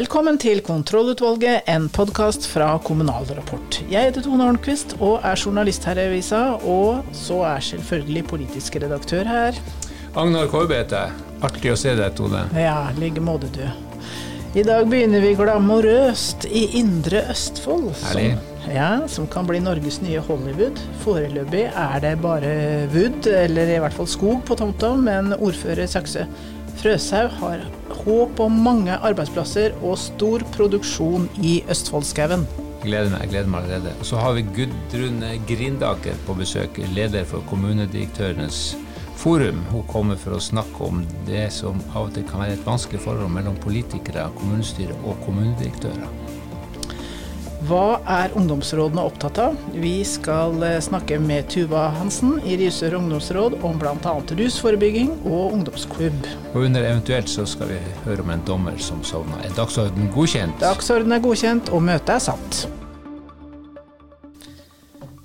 Velkommen til Kontrollutvalget, en podkast fra Kommunal Rapport. Jeg heter Tone Hornquist og er journalist her i avisa, og så er selvfølgelig politisk redaktør her. Agnar Korbe heter jeg. Artig å se deg, Tone. Ja, i like måte, du. I dag begynner vi glamorøst i Indre Østfold, Herlig. som, ja, som kan bli Norges nye Hollywood. Foreløpig er det bare wood, eller i hvert fall skog på tomta, men ordfører Sakse Frøshaug har håp om mange arbeidsplasser og stor produksjon i Østfoldskauen. Gleder meg, gleder meg allerede. Så har vi Gudrun Grindaker på besøk, leder for Kommunedirektørenes forum. Hun kommer for å snakke om det som av og til kan være et vanskelig forhold mellom politikere, kommunestyre og kommunedirektører. Hva er ungdomsrådene opptatt av? Vi skal eh, snakke med Tuva Hansen i Risør ungdomsråd om bl.a. rusforebygging og ungdomsklubb. Og under eventuelt så skal vi høre om en dommer som sovna. Er dagsorden godkjent? Dagsorden er godkjent, og møtet er satt.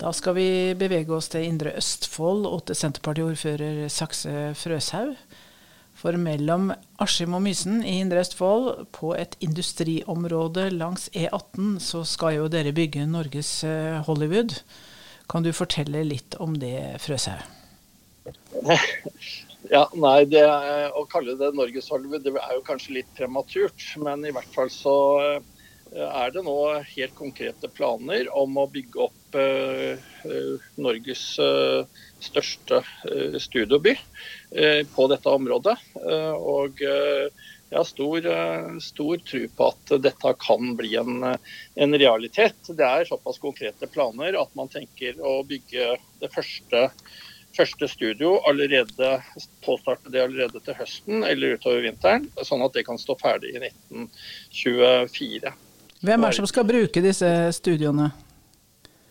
Da skal vi bevege oss til Indre Østfold og til Senterpartiordfører Sakse Frøshaug. For mellom Askim og Mysen i Indre Østfold, på et industriområde langs E18, så skal jo dere bygge Norges eh, Hollywood. Kan du fortelle litt om det, Frøshaug? Ja, nei, det, Å kalle det Norges Hollywood det er jo kanskje litt prematurt. Men i hvert fall så eh, er det nå helt konkrete planer om å bygge opp eh, eh Norges eh, største studioby på dette området. og jeg har stor, stor tro på at dette kan bli en, en, realitet. Det er såpass konkrete planer at man tenker å bygge det første første studio allerede påstarte det allerede til høsten eller utover vinteren, sånn at det kan stå ferdig i 1924. Hvem er det som skal bruke disse studioene?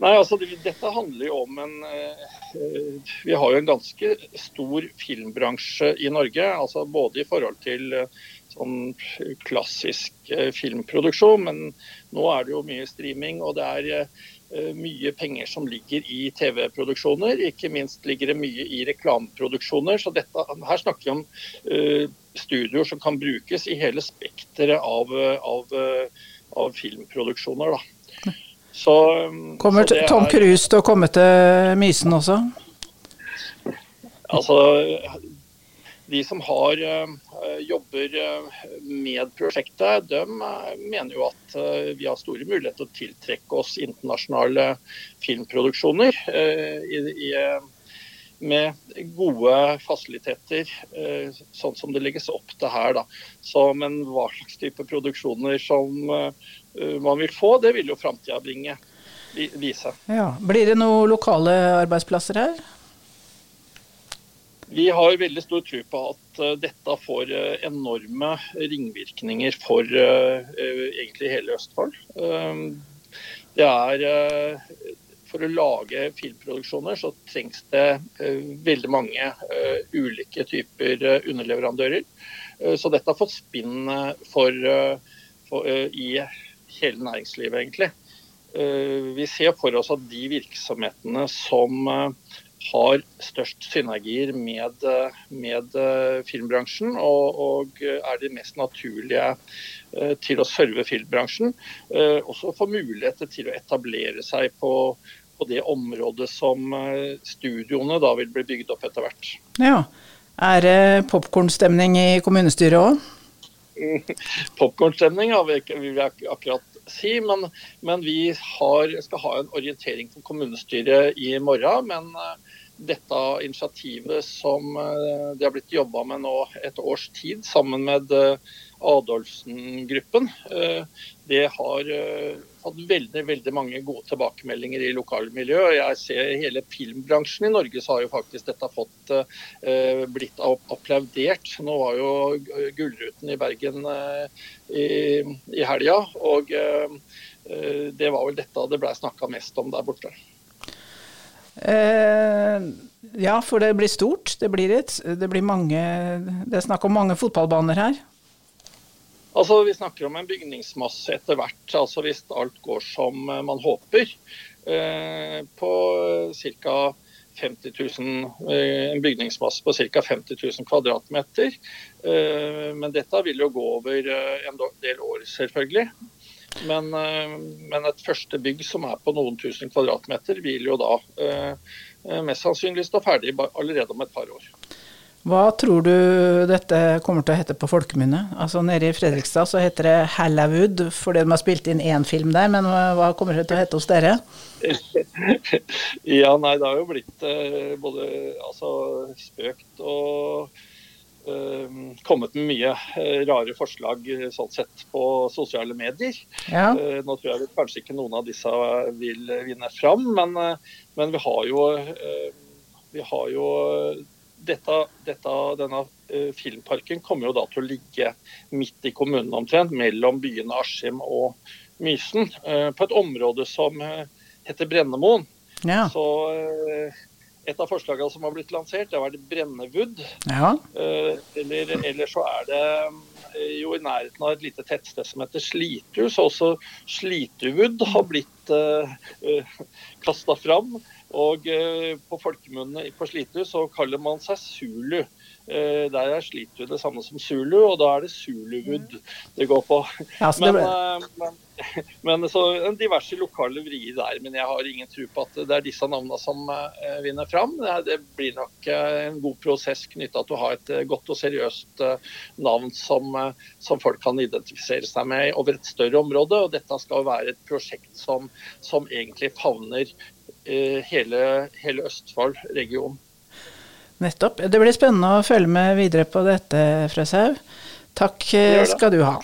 Nei, altså Dette handler jo om en uh, Vi har jo en ganske stor filmbransje i Norge. altså Både i forhold til uh, sånn klassisk uh, filmproduksjon, men nå er det jo mye streaming. og det er Eh, mye penger som ligger i TV-produksjoner. Ikke minst ligger det mye i reklameproduksjoner. Så dette, her snakker vi om studioer som kan brukes i hele spekteret av, av, av, filmproduksjoner. Da. Så, kommer så Tom Cruise til å komme til Mysen også? Altså, de som har, uh, jobber uh, med prosjektet, de uh, mener jo at vi har store muligheter til å tiltrekke oss internasjonale filmproduksjoner i, i, med gode fasiliteter, sånn som det legges opp til her. Da. Så, men hva slags type produksjoner som man vil få, det vil jo framtida bringe, vise. Ja. Blir det noen lokale arbeidsplasser her? Vi har veldig stor tro på at uh, dette får enorme ringvirkninger for egentlig hele Østfold. det er For å lage filmproduksjoner så trengs det veldig mange ulike typer underleverandører. så dette har fått spinn for, for, i hele næringslivet, egentlig. vi ser for oss at de virksomhetene som har størst synergier med, med eh, filmbransjen, og, og, er de mest naturlige eh, til å serve filmbransjen. Eh, også får mulighet til å etablere seg på, på det området som studioene da vil bli bygd opp etter hvert. Ja. Er det popkornstemning i kommunestyret òg? Popkornstemning ja, vil jeg akkurat si, men, men vi har, skal ha en orientering for kommunestyret i morgen. Men dette initiativet som eh, det har blitt jobba med nå et års tid, sammen med eh, Adolfsen-gruppen, eh, det har hatt veldig veldig mange gode tilbakemeldinger i lokalmiljøet. Jeg ser hele filmbransjen i Norge så har jo faktisk dette fått blitt applaudert. Nå var jo Gullruten i Bergen i, i helga, og det var vel dette det ble snakka mest om der borte. Eh, ja, for det blir stort. Det blir, et, det blir mange Det er snakk om mange fotballbaner her. Altså, Vi snakker om en bygningsmasse etter hvert, altså hvis alt går som man håper. Eh, på ca. 50 000, en bygningsmasse på ca. 50 000 kvadratmeter. Men dette vil jo gå over en del år, selvfølgelig. Men, men, et første bygg som er på noen tusen kvadratmeter, vil jo da mest sannsynlig stå ferdig allerede om et par år. Hva tror du dette kommer til å hete på folkemunne? Altså Nede i Fredrikstad så heter det Hallowood fordi de har spilt inn én film der, men hva kommer det til å hete hos dere? ja, nei, det har jo blitt uh, både altså, spøkt og uh, kommet med mye uh, rare forslag sånn sett på sosiale medier. Ja. nå tror jeg kanskje ikke noen av disse vil vinne fram, men, men vi har jo vi har jo dette, dette, denne uh, filmparken kommer jo da til å ligge midt i kommunen omtrent, mellom byene Askim og Mysen. Uh, på et område som uh, heter Brennemoen. Ja. Så et av forslagene som har blitt lansert, det har vært Brennewood. Ja. Eller, eller, så er det jo i nærheten av et lite tettsted som heter Slithus. Også Slituwood har blitt uh, kasta fram. Og eh, på folkemunne på Slitu så kaller man seg Zulu. Eh, der er Slitu det samme som Zulu, og da er det Zuluwood det går på. Ja, men, eh, men, men, så en diverse lokale vrier der. Men jeg har ingen tro på at det er disse navnene som vinner fram. Det blir nok en god prosess knytta til å ha et godt og seriøst navn som, som, folk kan identifisere seg med over et større område. Og dette skal være et prosjekt som, som egentlig favner hele, hele Østfold-regionen. Nettopp. Det blir spennende å følge med videre på dette, Frøshaug. Takk det. skal du ha.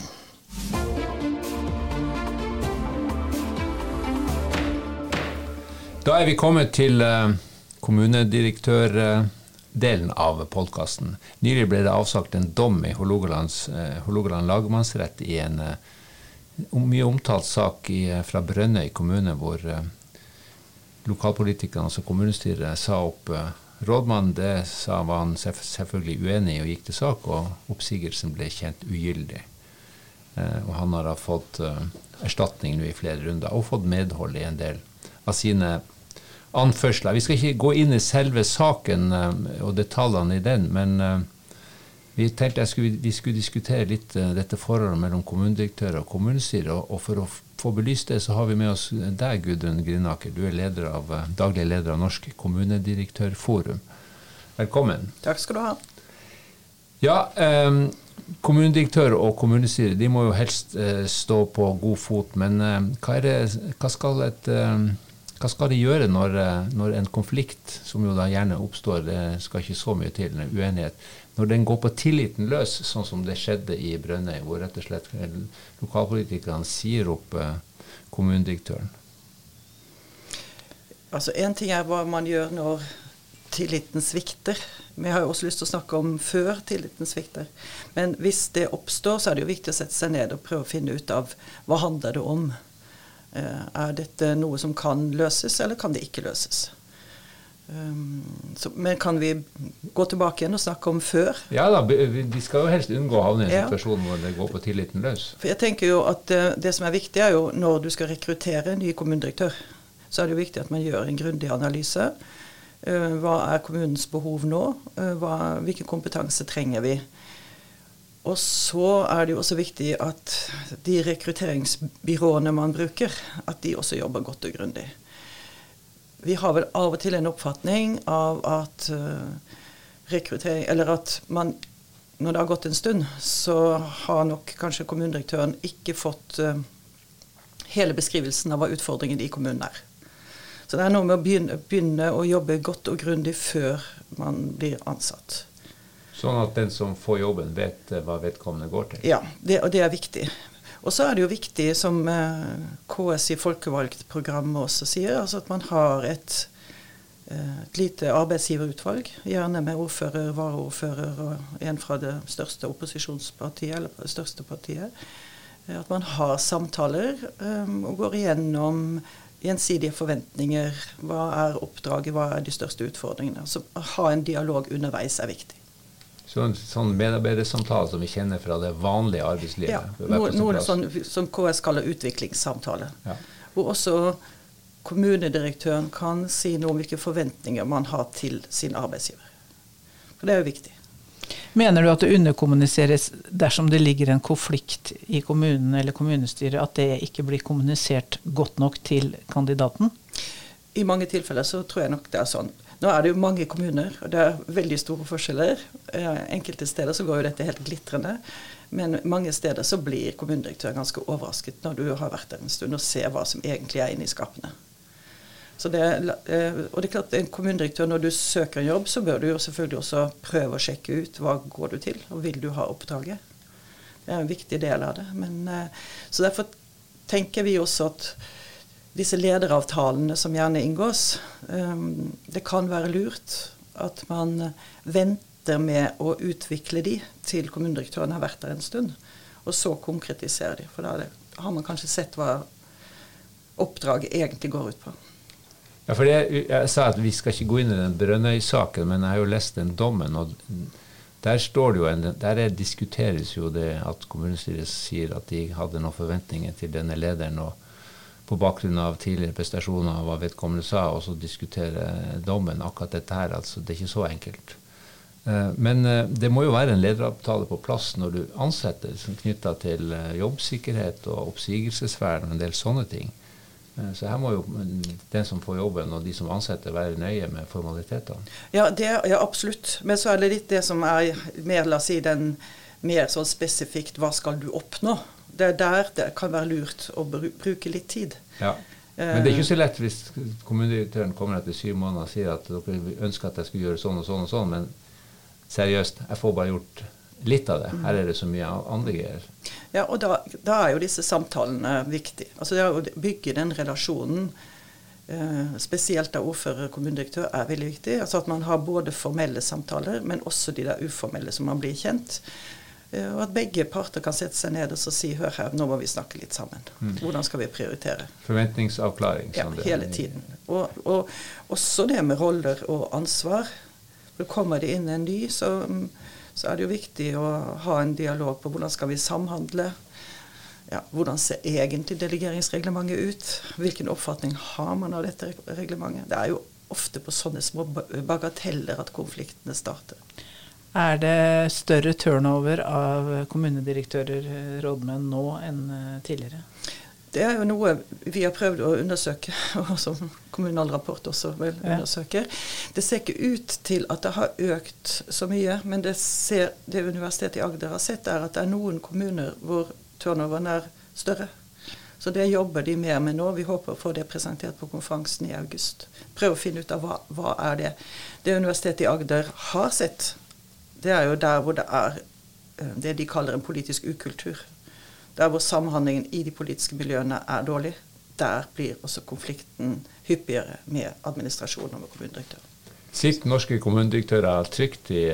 Da er vi kommet til uh, kommunedirektørdelen av podkasten. Nylig ble det avsagt en dom i Hålogaland lagmannsrett i en mye omtalt sak i, fra Brønnøy kommune, hvor lokalpolitikerne, altså kommunestyret, sa opp uh, rådmannen. Det sa, var han selvfølgelig uenig i og gikk til sak, og oppsigelsen ble kjent ugyldig. Uh, og han har da fått uh, erstatning nå i flere runder, og fått medhold i en del av sine anførsler. Vi skal ikke gå inn i selve saken og detaljene i den, men vi tenkte skulle, vi skulle diskutere litt dette forholdet mellom kommunedirektør og kommunestyre. Og, og for å få belyst det, så har vi med oss deg, Gudrun Grinaker. Du er leder av, eh, daglig leder av Norsk kommunedirektørforum. Velkommen. Takk skal du ha. Ja, um, kommunedirektør og kommunestyre de må jo helst eh, stå på god fot. Men eh, hva, det, hva, skal et, eh, hva, skal de gjøre når, eh, når, en konflikt, som jo da gjerne oppstår, det skal ikke så mye til, en uenighet, når den går på tilliten løs, sånn som det skjedde i Brønnøy, hvor rett og slett lokalpolitikerne sier opp eh, kommunedirektøren? Altså Én ting er hva man gjør når tilliten svikter. Vi har jo også lyst til å snakke om før tilliten svikter. Men hvis det oppstår, så er det jo viktig å sette seg ned og prøve å finne ut av hva handler det om. Eh, er dette noe som kan løses, eller kan det ikke løses? Um, så, men kan vi gå tilbake igjen og snakke om før? Ja da, vi skal jo helst unngå å havne i en ja. situasjon hvor det går på tilliten løs. For jeg tenker jo at det, det, som er viktig, er jo når du skal rekruttere en ny kommunedirektør, så er det jo viktig at man gjør en grundig analyse. Uh, hva er kommunens behov nå? Hva, hvilken kompetanse trenger vi? Og så er det jo også viktig at de rekrutteringsbyråene man bruker, at de også jobber godt og grundig vi har vel av og til en oppfatning av at uh, rekruttering Eller at man når det har gått en stund, så har nok kanskje kommunedirektøren ikke fått uh, hele beskrivelsen av hva utfordringen i kommunen er. Så det er noe med å begynne, begynne å jobbe godt og grundig før man blir ansatt. Sånn at den som får jobben, vet uh, hva vedkommende går til? Ja, det, og det er viktig. Og så er det jo viktig, som eh, KS i folkevalgtprogrammet også sier, altså at man har et, eh, et lite arbeidsgiverutvalg, gjerne med ordfører, varaordfører og en fra det største opposisjonspartiet, eller det største partiet. Eh, at man har samtaler um, og går igjennom gjensidige forventninger. Hva er oppdraget, hva er de største utfordringene? Så å ha en dialog underveis er viktig. Så en sånn medarbeidersamtale som vi kjenner fra det vanlige arbeidslivet? Ja, noe, noe sånn, som KS kaller utviklingssamtale. Ja. Hvor også kommunedirektøren kan si noe om hvilke forventninger man har til sin arbeidsgiver. For det er jo viktig. Mener du at det underkommuniseres dersom det ligger en konflikt i kommunen eller kommunestyret, at det ikke blir kommunisert godt nok til kandidaten? I mange tilfeller så tror jeg nok det er sånn. Nå er det jo mange kommuner, og det er veldig store forskjeller. Eh, enkelte steder så går jo dette helt glitrende. Men mange steder så blir kommunedirektøren ganske overrasket når du har vært der en stund og ser hva som egentlig er inni skapene. Det, eh, og det er klart, en kommunedirektør, Når du søker en jobb, så bør du jo selvfølgelig også prøve å sjekke ut hva går du til, og vil du ha oppdraget. Det er en viktig del av det. Men, eh, så Derfor tenker vi også at disse lederavtalene som gjerne inngås, eh, det kan være lurt at man venter med å utvikle de til kommunedirektøren har vært der en stund, og så konkretiserer de. For da har man kanskje sett hva oppdraget egentlig går ut på. Ja, for jeg, jeg, sa at vi skal ikke gå inn i den Brønnøy-saken, men jeg har jo lest den dommen. og Der står det jo en, der diskuteres jo det at kommunestyret sier at de hadde noen forventninger til denne lederen. og på bakgrunn av tidligere prestasjoner og hva vedkommende sa, og så diskutere dommen. Akkurat dette her, altså. Det er ikke så enkelt. Eh, men eh, det må jo være en lederavtale på plass når du ansetter, knytta til eh, jobbsikkerhet og oppsigelsesvern og en del sånne ting. Så her må jo den som får jobben og de som ansetter være nøye med formalitetene. Ja, det, ja, absolutt. Men så er det litt det som er mer, la oss si, den mer sånn spesifikt hva skal du oppnå? Det er der det kan være lurt å bruke litt tid. Ja. Men det er ikke så lett hvis kommunedirektøren kommer etter syv måneder og sier at dere ønsker at jeg skulle gjøre sånn og sånn og sånn, men seriøst, jeg får bare gjort litt av det. Her er det så mye andre greier. Ja, og da, da er jo disse samtalene viktige. Altså det å bygge den relasjonen, eh, spesielt av ordfører og kommunedirektør, er veldig viktig. Altså at man har både formelle samtaler, men også de der uformelle som man blir kjent. Eh, og at begge parter kan sette seg ned og si hør her, nå må vi snakke litt sammen. Mm. Hvordan skal vi prioritere? Forventningsavklaring. Ja, hele tiden. Og, og, også det med roller og ansvar. For kommer det inn en ny, så så er det jo viktig å ha en dialog på hvordan skal vi samhandle. Ja, hvordan ser egentlig delegeringsreglementet ut? Hvilken oppfatning har man av dette reglementet? Det er jo ofte på sånne små bagateller at konfliktene starter. Er det større turnover av kommunedirektører, rådmenn, nå enn eh, tidligere? Det er jo noe vi har prøvd å undersøke, og som kommunal rapport også undersøker. undersøke. Det ser ikke ut til at det har økt så mye, men det, ser, det Universitetet i Agder har sett, er at det er noen kommuner hvor turnoveren er større. Så det jobber de mer med nå. Vi håper å få det presentert på konferansen i august. Prøve å finne ut av hva, hva er det Det Universitetet i Agder har sett, det er jo der hvor det er eh, det de kaller en politisk ukultur. Der hvor samhandlingen i de politiske miljøene er dårlig, der blir også konflikten hyppigere med administrasjonen og med kommunedirektøren. Sitter norske kommunedirektører trygt i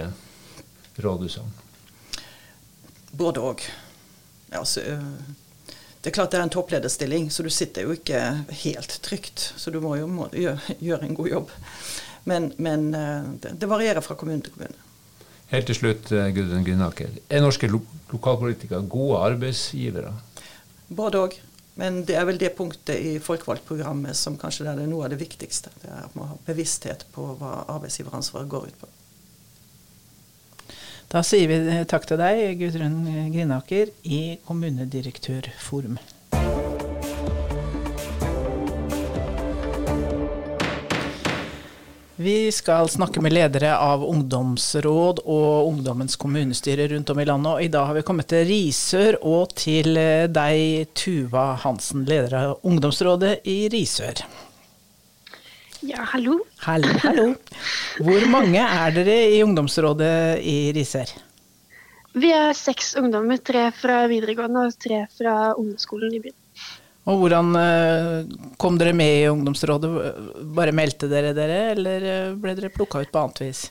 rådhusene? Både òg. Altså, det er klart det er en topplederstilling, så du sitter jo ikke helt trygt. Så du må jo må gjøre, en god jobb. Men, men eh, det, det varierer fra kommune til kommune. Helt til slutt, eh, Gudrun Grinaker. Er norske lo lokalpolitikere gode arbeidsgivere? Både òg. Men det er vel det punktet i folkevalgtprogrammet som kanskje er noe av det viktigste. Det er at man har bevissthet på hva arbeidsgiveransvaret går ut på. Da sier vi takk til deg, Gudrun Grinaker i Kommunedirektørforum. Vi skal snakke med ledere av ungdomsråd og ungdommens kommunestyre rundt om i landet. Og I dag har vi kommet til Risør og til eh, deg, Tuva Hansen, leder av ungdomsrådet i Risør. Ja, hallo. Hallo, hallo. Hvor mange er dere i ungdomsrådet i Risør? Vi er seks ungdommer. Tre fra videregående og tre fra ungdomsskolen i byen. Og hvordan eh, kom dere med i ungdomsrådet? Bare meldte dere dere, eller eh, ble dere plukka ut på annet vis?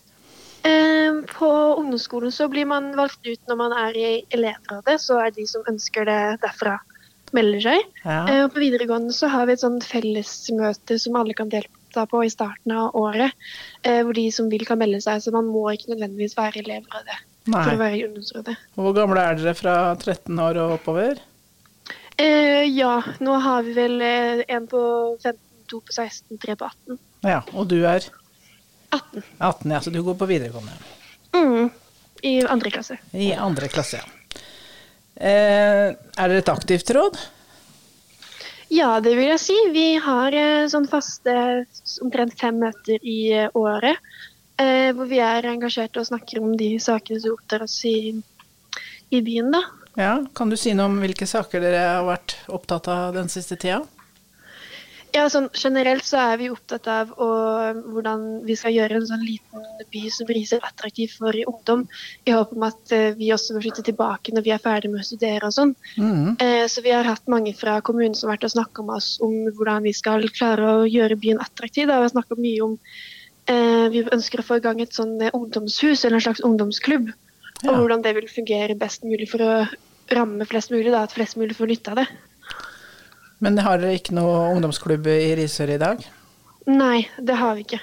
Eh, på ungdomsskolen så blir man valgt ut når man er i elevrådet, så er de som ønsker det derfra, melder seg. Ja. På videregående så har vi et sånn fellesmøte som alle kan delta på i starten av året, hvor de som vil kan melde seg. Så man må ikke nødvendigvis være i elevrådet Nei. for å være i ungdomsrådet. Hvor gamle er dere fra 13 år og oppover? Eh, ja, nå har vi vel én en på 15 to på 16, tre på 18. Ja, Og du er? 18. 18, ja, Så du går på videregående? Mm, I andre klasse. I andre klasse, ja. Eh, er dere et aktivt råd? Ja, det vil jeg si. Vi har eh, sånn faste omtrent fem møter i eh, året. Eh, hvor vi er engasjerte og snakker om de sakene som opptar oss i, i byen, da. Ja, Kan du si noe om hvilke saker dere har vært opptatt av den siste tida? Ja, sånn Generelt så er vi opptatt av å, hvordan vi skal gjøre en sånn liten by som så attraktiv for ungdom. I håp om at eh, vi også vil flytte tilbake når vi er ferdig med å studere og sånn. Mm. Eh, så vi har hatt mange fra kommunen som har vært og snakka med oss om hvordan vi skal klare å gjøre byen attraktiv. Da. Vi har snakka mye om eh, Vi ønsker å få i gang et sånn ungdomshus eller en slags ungdomsklubb. Ja. Og hvordan det vil fungere best mulig for å ramme flest mulig, da, at flest mulig får nytte av det. Men har dere ikke noe ungdomsklubb i Risør i dag? Nei, det har vi ikke.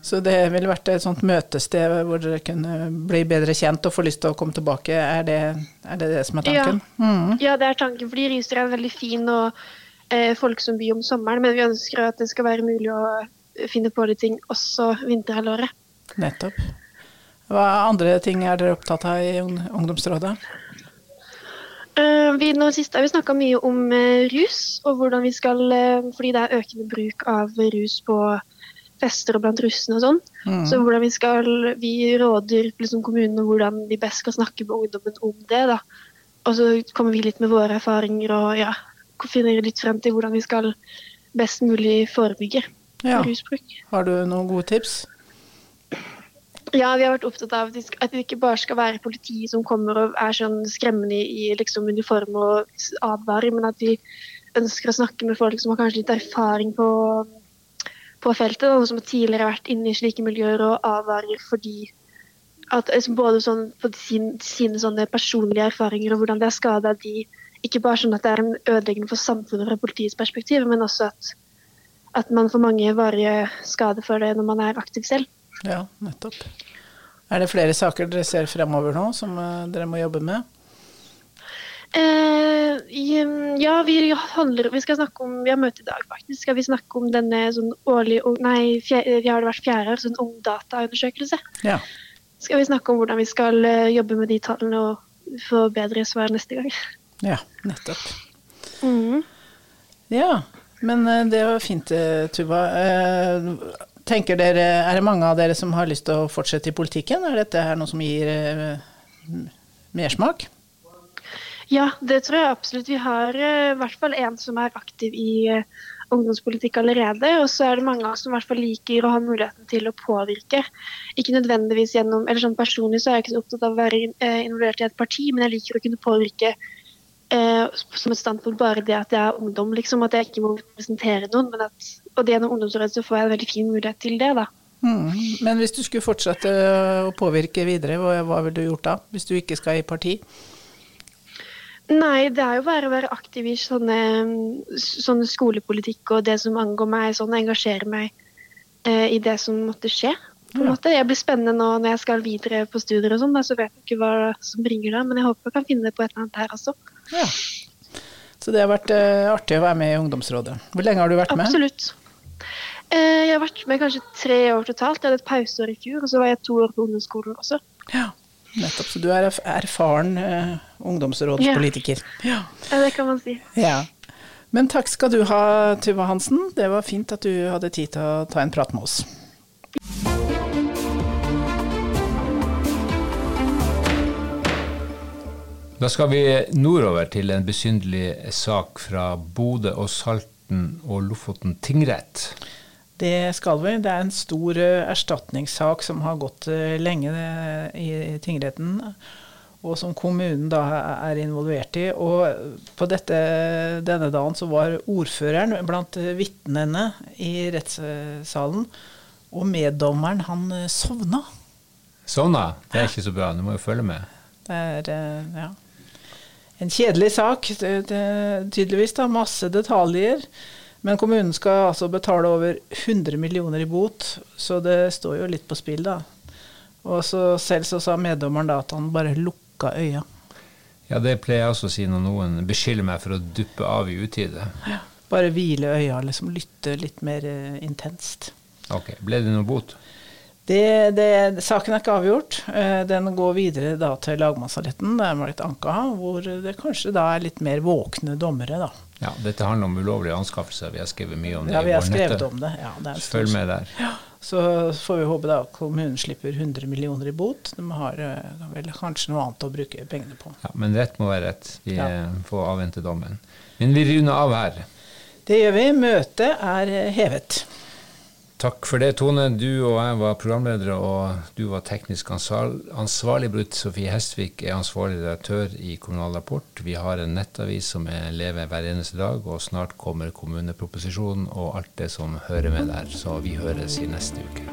Så det ville vært et sånt møtested hvor dere kunne bli bedre kjent og få lyst til å komme tilbake. Er det er det, det, som er tanken? Ja. Mm. ja, det er tanken. Fordi Risør er en veldig fin og eh, folksom by om sommeren. Men vi ønsker at det skal være mulig å finne på litt ting også vinterhalvåret. Nettopp. Hva andre ting er dere opptatt av i ungdomsrådet? Uh, vi, nå sist har vi snakka mye om uh, rus, og hvordan vi skal uh, Fordi det er økende bruk av rus på fester og blant russene og sånn. Mm. Så hvordan vi skal Vi råder liksom, kommunene hvordan vi best skal snakke med ungdommen om det. da. Og så kommer vi litt med våre erfaringer og ja, finner litt frem til hvordan vi skal best mulig forebygge ja. rusbruk. Har du noen gode tips? Ja, vi har vært opptatt av at det ikke bare skal være politiet som kommer og er sånn skremmende i liksom, uniform og advarer, men at vi ønsker å snakke med folk som har kanskje litt erfaring på, på feltet, og som tidligere har vært inne i slike miljøer og advarer fordi at liksom, både sånn, på sin, sine sånne personlige erfaringer og hvordan det har skada de, ikke bare sånn at det er en ødeleggende for samfunnet fra politiets perspektiv, men også at, at man får mange varige skader for det når man er aktiv selv. Ja, nettopp. Er det flere saker dere ser fremover nå som uh, dere må jobbe med? Eh, ja, vi, handler, vi skal snakke om Vi har møte i dag, faktisk. Skal vi snakke om denne sånn årlige Nei, fjerde, vi har det vært fjerde år, sånn ungdataundersøkelse. Ja. Skal vi snakke om hvordan vi skal uh, jobbe med de tallene og få bedre svar neste gang. Ja, nettopp. Mm. Ja, men det var fint, Tuva tenker dere, Er det mange av dere som har lyst til å fortsette i politikken? Er dette her noe som gir eh, mersmak? Ja, det tror jeg absolutt. Vi har eh, i hvert fall en som er aktiv i eh, ungdomspolitikk allerede. Og så er det mange av oss som i hvert fall liker å ha muligheten til å påvirke. Ikke nødvendigvis gjennom, eller sånn Personlig så er jeg ikke så opptatt av å være eh, involvert i et parti, men jeg liker å kunne påvirke eh, som et standpunkt bare det at jeg er ungdom, liksom. At jeg ikke må representere noen. men at, Og det gjennom ungdomsrådet så får jeg en veldig fin mulighet til det, da. Mm. Men hvis du skulle fortsette å påvirke videre, hva, hva ville du gjort da? Hvis du ikke skal i parti? Nei, det er jo bare å være aktiv i sånne, sånne skolepolitikk og det som angår meg, sånn engasjere meg eh, i det som måtte skje. på en ja. måte. Jeg blir spennende nå når jeg skal videre på studier og sånn, så vet jeg ikke hva som bringer det, men jeg håper jeg kan finne det på et eller annet her også. Ja. Så det har vært uh, artig å være med i ungdomsrådet. Hvor lenge har du vært med? Absolutt. Uh, jeg har vært med kanskje tre år totalt. Jeg hadde et pauseår i fjor, og så var jeg to år på ungdomsskolen også. Ja, nettopp. Så du er erfaren uh, ungdomsrådspolitiker. Ja. ja. det kan man si. Ja. Men takk skal du ha, Tuva Hansen. Det var fint at du hadde tid til å ta en prat med oss. Da skal vi nordover til en besynderlig sak fra Bodø og Salten og Lofoten tingrett. Det skal vi. Det er en stor erstatningssak som har gått lenge i tingretten, og som kommunen da er involvert i. Og på dette, denne dagen så var ordføreren blant vitnene i rettssalen, og meddommeren han sovna. Sovna? Det er ikke så bra. Du må jo følge med. Det er, ja en kjedelig sak, tydeligvis. da, Masse detaljer. Men kommunen skal altså betale over 100 millioner i bot, så det står jo litt på spill, da. Og så selv så sa meddommeren da at han bare lukka øya. Ja, det pleier jeg også å si når noen beskylder meg for å duppe av i utide. Ja. bare hvile øya, liksom lytte litt mer uh, intenst. Ok, Ble det noe bot? Det, det, saken er ikke avgjort. Uh, den går videre da til lagmannsretten, der var litt Anka, hvor det kanskje da er litt mer våkne dommere, da. Ja, dette handler om ulovlige anskaffelser. Vi har skrevet mye om det ja, vi har skrevet om det. Ja, det Følg med der. Ja, så får vi håpe da kommunen slipper 100 millioner i bot. De har vel kanskje noe annet å bruke pengene på. Ja, Men rett må være rett. Vi ja. får avvente dommen. Men vi runder av her. Det gjør vi. Møtet er hevet. Takk for det, Tone. Du og jeg var programledere, og du var teknisk ansvarlig. Brutt Sofie Hestvik er ansvarlig redaktør i Kommunal Rapport. Vi har en nettavis som er lever hver eneste dag, og snart kommer kommuneproposisjonen og alt det som hører med der. Så vi høres i neste uke.